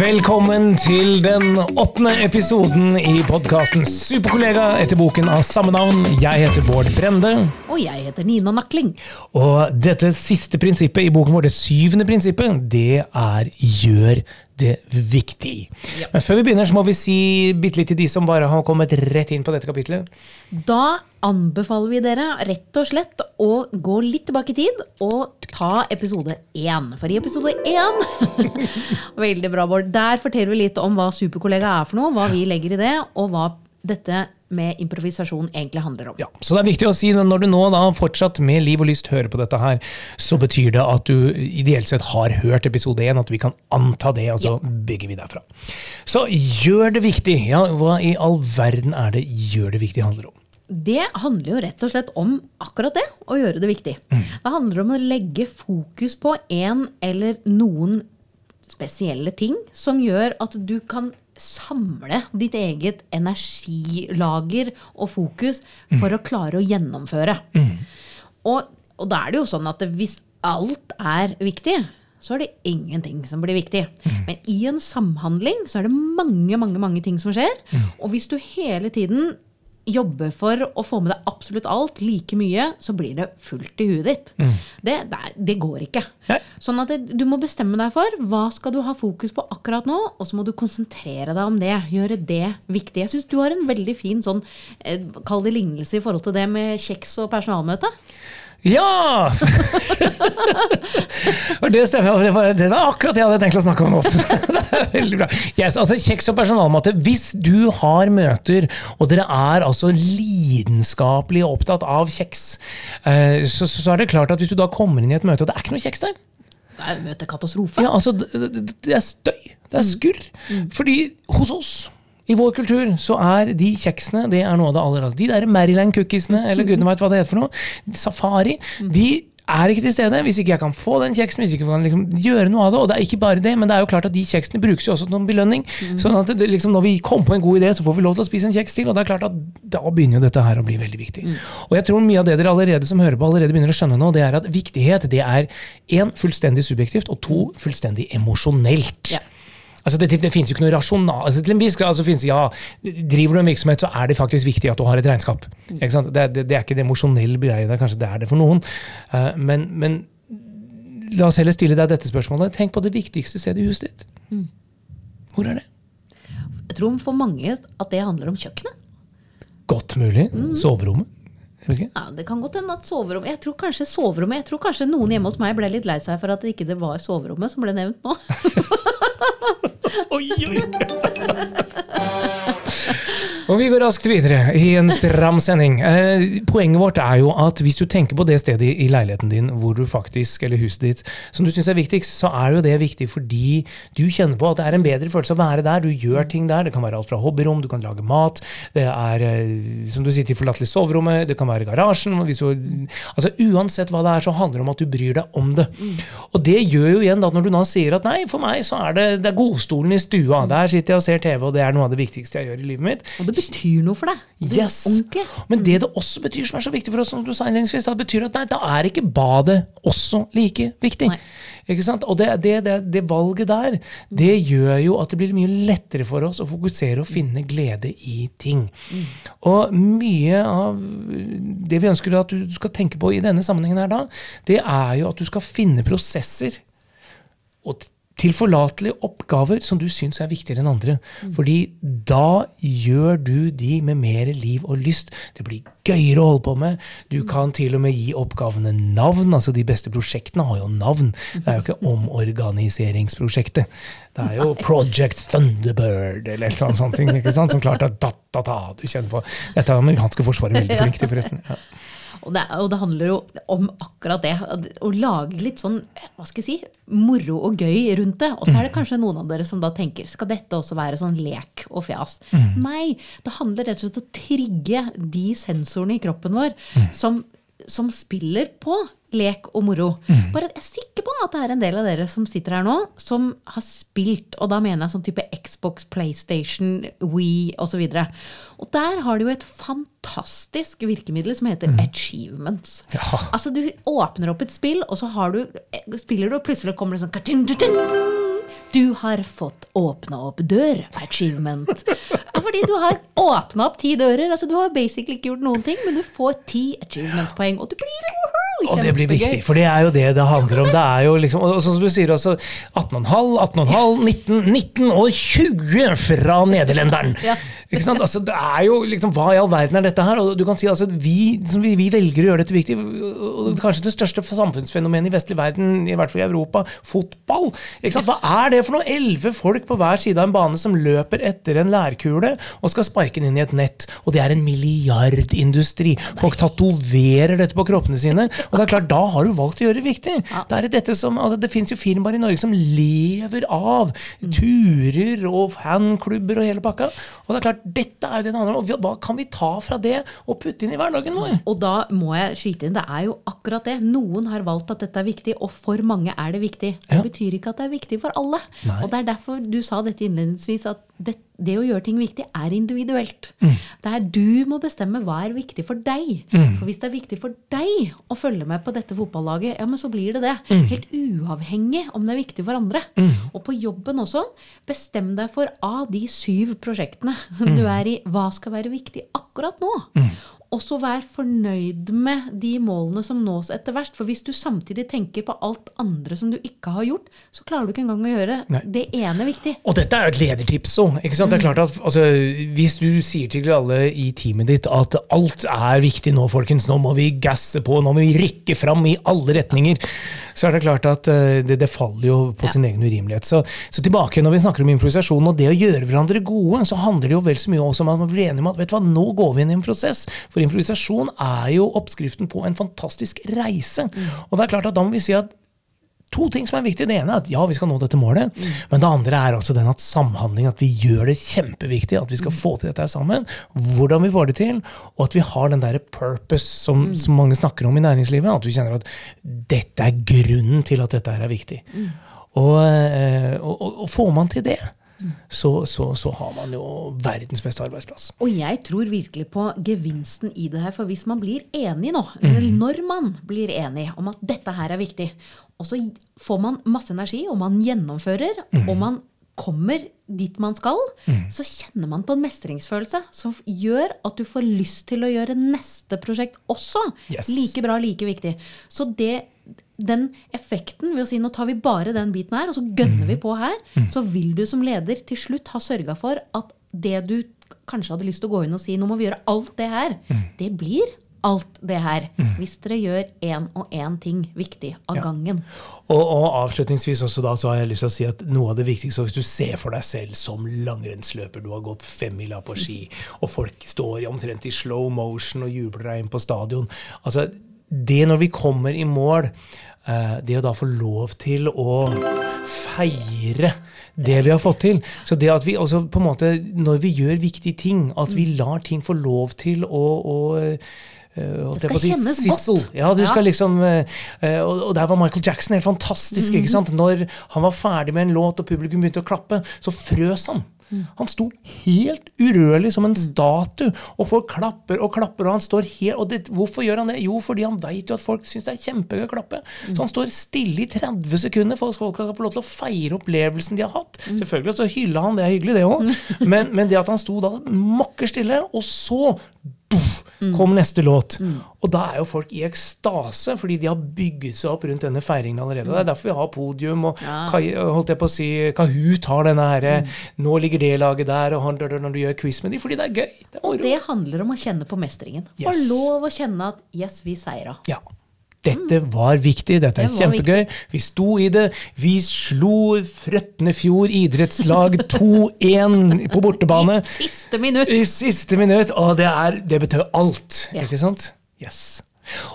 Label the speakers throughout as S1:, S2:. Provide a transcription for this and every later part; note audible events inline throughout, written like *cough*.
S1: Velkommen til den åttende episoden i podkasten Superkollega etter boken av samme navn. Jeg heter Bård Brende.
S2: Og jeg heter Nina Nakling.
S1: Og dette siste prinsippet i boken vår, det syvende prinsippet, det er gjør det viktig.
S2: Ja.
S1: Men før vi begynner, så må vi si bitte litt til de som bare har kommet rett inn på dette kapitlet.
S2: Da anbefaler vi dere rett og slett å gå litt tilbake i tid og ta episode én. For i episode én *laughs* Veldig bra, Bård. Der forteller vi litt om hva Superkollega er for noe, hva vi legger i det, og hva dette med improvisasjon egentlig handler om.
S1: Ja, så det er viktig å si at Når du nå da fortsatt med liv og lyst hører på dette, her, så betyr det at du ideelt sett har hørt episode 1, at vi kan anta det, og så bygger vi derfra. Så gjør det viktig. Ja, hva i all verden er det gjør det viktig handler om?
S2: Det handler jo rett og slett om akkurat det, å gjøre det viktig. Det handler om å legge fokus på en eller noen spesielle ting som gjør at du kan samle ditt eget energilager og fokus for å klare å gjennomføre. Og, og da er det jo sånn at hvis alt er viktig, så er det ingenting som blir viktig. Men i en samhandling så er det mange, mange, mange ting som skjer. Og hvis du hele tiden jobber for å få med deg absolutt alt like mye, så blir det fullt i huet ditt. Det, det, er- det går ikke.
S1: Nei.
S2: Sånn at det, du må bestemme deg for hva skal du ha fokus på akkurat nå, og så må du konsentrere deg om det. Gjøre det viktig. Jeg syns du har en veldig fin sånn, eh, kall det lignelse i forhold til det med kjeks og personalmøte.
S1: Ja! *laughs* og det stemmer. Det var, det var akkurat det jeg hadde tenkt å snakke om også. *laughs* det er veldig bra. Yes, altså Kjeks og personalmatte. Hvis du har møter, og dere er altså lidenskapelig opptatt av kjeks, eh, så, så er det klart at hvis du da kommer inn i et møte, og det er ikke noe kjeks der
S2: Det er møtekatastrofe.
S1: ja, altså, det, det- er støy. Det er skurr. Fordi hos oss i vår kultur så er de kjeksene det er noe av det aller. De der Maryland-cookiesene, eller gudene veit hva det heter for noe, Safari, de er ikke til stede hvis ikke jeg kan få den kjeksen, hvis ikke jeg kan liksom gjøre noe av det. Og det er ikke bare det, men det er jo klart at de kjeksene brukes jo også som belønning. sånn at det, liksom, når vi kommer på en god idé, så får vi lov til å spise en kjeks til. Og det er klart at da begynner jo dette her å bli veldig viktig. Og jeg tror mye av det dere allerede som hører på, allerede begynner å skjønne nå, det er at viktighet det er én fullstendig subjektivt, og to fullstendig emosjonelt.
S2: Ja.
S1: Altså det, det finnes jo ikke noe rasjonal altså Til en viss grad så finnes ja, driver du en virksomhet, så er det faktisk viktig at du har et regnskap. Det, det, det er ikke det emosjonelle greia der, kanskje det er det for noen. Uh, men, men la oss heller stille deg dette spørsmålet. Tenk på det viktigste stedet i huset ditt. Hvor er det?
S2: Jeg tror for mange at det handler om kjøkkenet.
S1: Godt mulig. Soverommet. Okay.
S2: Ja, Det kan godt hende at soverommet Jeg tror kanskje soverommet Jeg tror kanskje noen hjemme hos meg ble litt lei seg for at det ikke var soverommet som ble nevnt nå. *laughs*
S1: おいおい。Og vi går raskt videre i en stram sending. Eh, poenget vårt er jo at hvis du tenker på det stedet i, leiligheten din hvor du faktisk, eller huset ditt som du syns er viktigst, så er jo det viktig fordi du kjenner på at det er en bedre følelse å være der. Du gjør ting der. Det kan være alt fra hobbyrom, du kan lage mat, det er eh, som du sier til forlatelig soverommet, det kan være garasjen. Du, altså Uansett hva det er, så handler det om at du bryr deg om det. Og det gjør jo igjen da når du da sier at nei, for meg så er det, det er godstolen i stua. Der sitter jeg og ser TV, og det er noe av det viktigste jeg gjør i livet mitt.
S2: Og det betyr noe for deg. Det
S1: Yes.
S2: Ordentlig.
S1: Men det det også betyr, som er så viktig for oss, som du sa innledningsvis, det betyr at nei, da er ikke badet også like viktig.
S2: Nei.
S1: Ikke sant? Og det, det, det, det valget der, det gjør jo at det blir mye lettere for oss å fokusere og finne glede i ting. Og mye av det vi ønsker at du skal tenke på i denne sammenhengen her da, det er jo at du skal finne prosesser og tilforlatelige oppgaver som du syns er viktigere enn andre. Fordi da gjør du de med mer liv og lyst. Det blir gøyere å holde på med. Du kan til og med gi oppgavene navn. altså De beste prosjektene har jo navn. Det er jo ikke *laughs* omorganiseringsprosjektet. Det er jo Project Thunderbird eller annet sånt. ikke sant? Som klart er da-da-da du kjenner på. Dette er amerikanske forsvaret veldig *laughs* flink til, forresten. Ja.
S2: Og det, og det handler jo om akkurat det. Å lage litt sånn hva skal jeg si, moro og gøy rundt det. Og så er det kanskje noen av dere som da tenker skal dette også være sånn lek og fjas? Nei, det handler rett og slett om å trigge de sensorene i kroppen vår som, som spiller på lek og moro. Bare Jeg er sikker på at det er en del av dere som sitter her nå, som har spilt, og da mener jeg sånn type Xbox, PlayStation, Wii osv. Og, så og der har de jo et fantastisk virkemiddel som heter achievements.
S1: Ja.
S2: Altså Du åpner opp et spill, og så har du, spiller du, og plutselig kommer det sånn. Du har fått åpna opp dør. Achievement. Fordi du har åpna opp ti dører. altså Du har basically ikke gjort noen ting, men du får ti achievements-poeng, og du blir woohoo,
S1: Og det blir viktig, for det er jo det det handler om. Det er jo liksom, og sånn som du sier også, 18,5, 18,5, 19, 19 og 20 fra nederlenderen.
S2: Ja.
S1: Ikke sant? Altså, det er jo liksom, Hva i all verden er dette her? Og du kan si altså, vi, som vi, vi velger å gjøre dette viktig. og Kanskje det største samfunnsfenomenet i vestlig verden, i hvert fall i Europa, fotball. Ikke sant? Hva er det for noe? Elleve folk på hver side av en bane som løper etter en lærkule og skal sparke den inn i et nett. Og det er en milliardindustri. Folk tatoverer dette på kroppene sine. Og det er klart, da har du valgt å gjøre det viktig. Det, er dette som, altså, det fins jo firmaer i Norge som lever av turer og fanklubber og hele pakka. Og det er klart, dette er jo det det handler om. Og hva kan vi ta fra det og putte inn i hverdagen vår?
S2: Og da må jeg skyte inn, det er jo akkurat det. Noen har valgt at dette er viktig, og for mange er det viktig. Det
S1: Ja.
S2: betyr ikke at det er viktig for alle.
S1: Nei.
S2: Og det er derfor du sa dette innledningsvis, at det, det å gjøre ting viktig er individuelt.
S1: Mm.
S2: Det er du må bestemme hva er viktig for deg.
S1: Mm.
S2: For hvis det er viktig for deg å følge med på dette fotballaget, ja, men så blir det det.
S1: Mm.
S2: Helt uavhengig om det er viktig for andre. Og på jobben også, bestem deg for av de syv prosjektene
S1: Mm.
S2: du er i, hva skal være viktig akkurat nå. Og så vær fornøyd med de målene som nås etter hvert. For hvis du samtidig tenker på alt andre som du ikke har gjort, så klarer du ikke engang å gjøre
S1: Nei.
S2: det ene viktig.
S1: Og dette er jo et ledertips òg. Det er klart at altså, Hvis du sier til alle i teamet ditt at alt er viktig nå, folkens, nå må vi gasse på, nå må vi rykke fram i alle retninger, så er det klart at eh, det, det faller jo på
S2: Ja.
S1: sin egen urimelighet. Så, så tilbake når vi snakker om improvisasjon og det å gjøre hverandre gode, så handler det jo vel så mye også om at man blir enige om at vet du hva, nå går vi inn i en prosess. For improvisasjon er jo oppskriften på en fantastisk reise. Og det er klart at da må vi si at to ting som er viktige. Det ene er at ja, vi skal nå dette målet. Men det andre er også den at samhandling, at vi gjør det kjempeviktig. At vi skal få til dette sammen. Hvordan vi får det til. Og at vi har den der purpose som, som mange snakker om i næringslivet. At vi kjenner at dette er grunnen til at dette her er viktig. Og, eh, og, og, og får man til det, så, så, så har man jo verdens beste arbeidsplass.
S2: Og jeg tror virkelig på gevinsten i det her. For hvis man blir enig nå, eller når man blir enig om at dette her er viktig, og så får man masse energi, og man gjennomfører, og man kommer dit man skal, så kjenner man på en mestringsfølelse som gjør at du får lyst til å gjøre neste prosjekt også
S1: Yes.
S2: like bra, like viktig. Så det den effekten ved å si nå tar vi bare den biten her, og så gønner vi på her, så vil du som leder til slutt ha sørga for at det du kanskje hadde lyst til å gå inn og si nå må vi gjøre alt det her, det blir alt det her. Hvis dere gjør én og én ting viktig av gangen.
S1: Og, og avslutningsvis også da, så har jeg lyst til å si at noe av det viktigste, hvis du ser for deg selv som langrennsløper, du har gått femmila på ski, og folk står omtrent i slow motion og jubler deg inn på stadion altså Det når vi kommer i mål, det å da få lov til å feire det vi har fått til. Så det at vi altså på en måte, når vi gjør viktige ting, at vi lar ting få lov til å, å eh, jeg
S2: skal kjennes
S1: Sissel.
S2: godt.
S1: Ja, du
S2: Ja.
S1: skal liksom eh, eh, og, der var Michael Jackson helt fantastisk. ikke sant? Når han var ferdig med en låt og publikum begynte å klappe, så frøs han. Han sto helt urørlig som en statue, og folk klapper og klapper. og han står helt, og det, Hvorfor gjør han det? Jo, fordi han vet jo at folk syns det er kjempegøy å klappe. Så han står stille i 30 sekunder for at folk skal få lov til å feire opplevelsen de har hatt. Selvfølgelig så hylla han, det er hyggelig, det òg. *laughs* Men, men det at han sto da mokker stille, og så kom neste låt. Og da er jo folk i ekstase, fordi de har bygget seg opp rundt denne feiringen allerede. Og Det er derfor vi har podium, og
S2: Ja.
S1: Holdt jeg på å si, Kahoot har denne herre Nå ligger det laget der, og han, når du gjør quiz med dem, fordi det er gøy. Det er
S2: Og det handler om å kjenne på mestringen. Få
S1: Yes.
S2: lov å kjenne at yes, vi seira.
S1: Ja. Dette var viktig, dette er
S2: Det kjempegøy.
S1: kjempegøy. Vi sto i det. Vi slo Frøtnefjord idrettslag *laughs* 2-1 på bortebane.
S2: I Siste minutt!
S1: I siste minutt, og det, er, det betød alt.
S2: Ja.
S1: Ikke sant? Yes.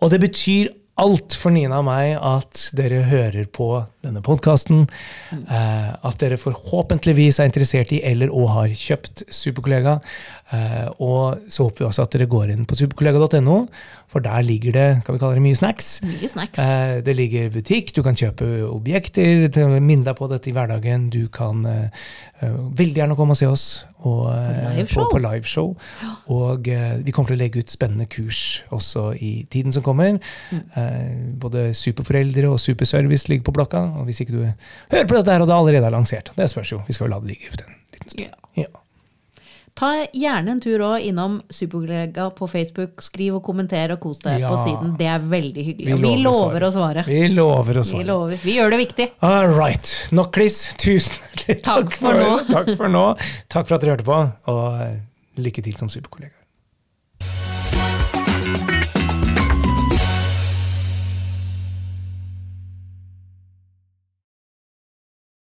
S1: Og det betyr alt for Nina og meg at dere hører på denne podkasten. Eh, at dere forhåpentligvis er interessert i eller og har kjøpt Superkollega. Eh, og så håper vi også at dere går inn på superkollega.no, for der ligger det kan vi kalle det mye snacks.
S2: Mye snacks.
S1: Eh, det ligger butikk, du kan kjøpe objekter, minne deg på dette i hverdagen. Du kan veldig gjerne komme og se oss og, på, på liveshow. Og eh, vi kommer til å legge ut spennende kurs også i tiden som kommer.
S2: Mm.
S1: Eh, både superforeldre og superservice ligger på blokka. Og hvis ikke du hører på dette her og det allerede er lansert, det spørs jo. Vi skal jo la det ligge ut en liten stund.
S2: Ja.
S1: Ja.
S2: Ta gjerne en tur også innom Superkollega på Facebook. Skriv og kommenter og kos deg
S1: Ja.
S2: på siden. Det er veldig hyggelig.
S1: Vi
S2: og vi
S1: lover å
S2: svare. å svare.
S1: Vi lover å
S2: Vi
S1: svare.
S2: lover. Vi gjør det viktig.
S1: All right. Nok kliss. Tusen hjertelig
S2: Takk for nå. *laughs*
S1: takk for nå. Takk for at dere hørte på, og lykke til som superkollega.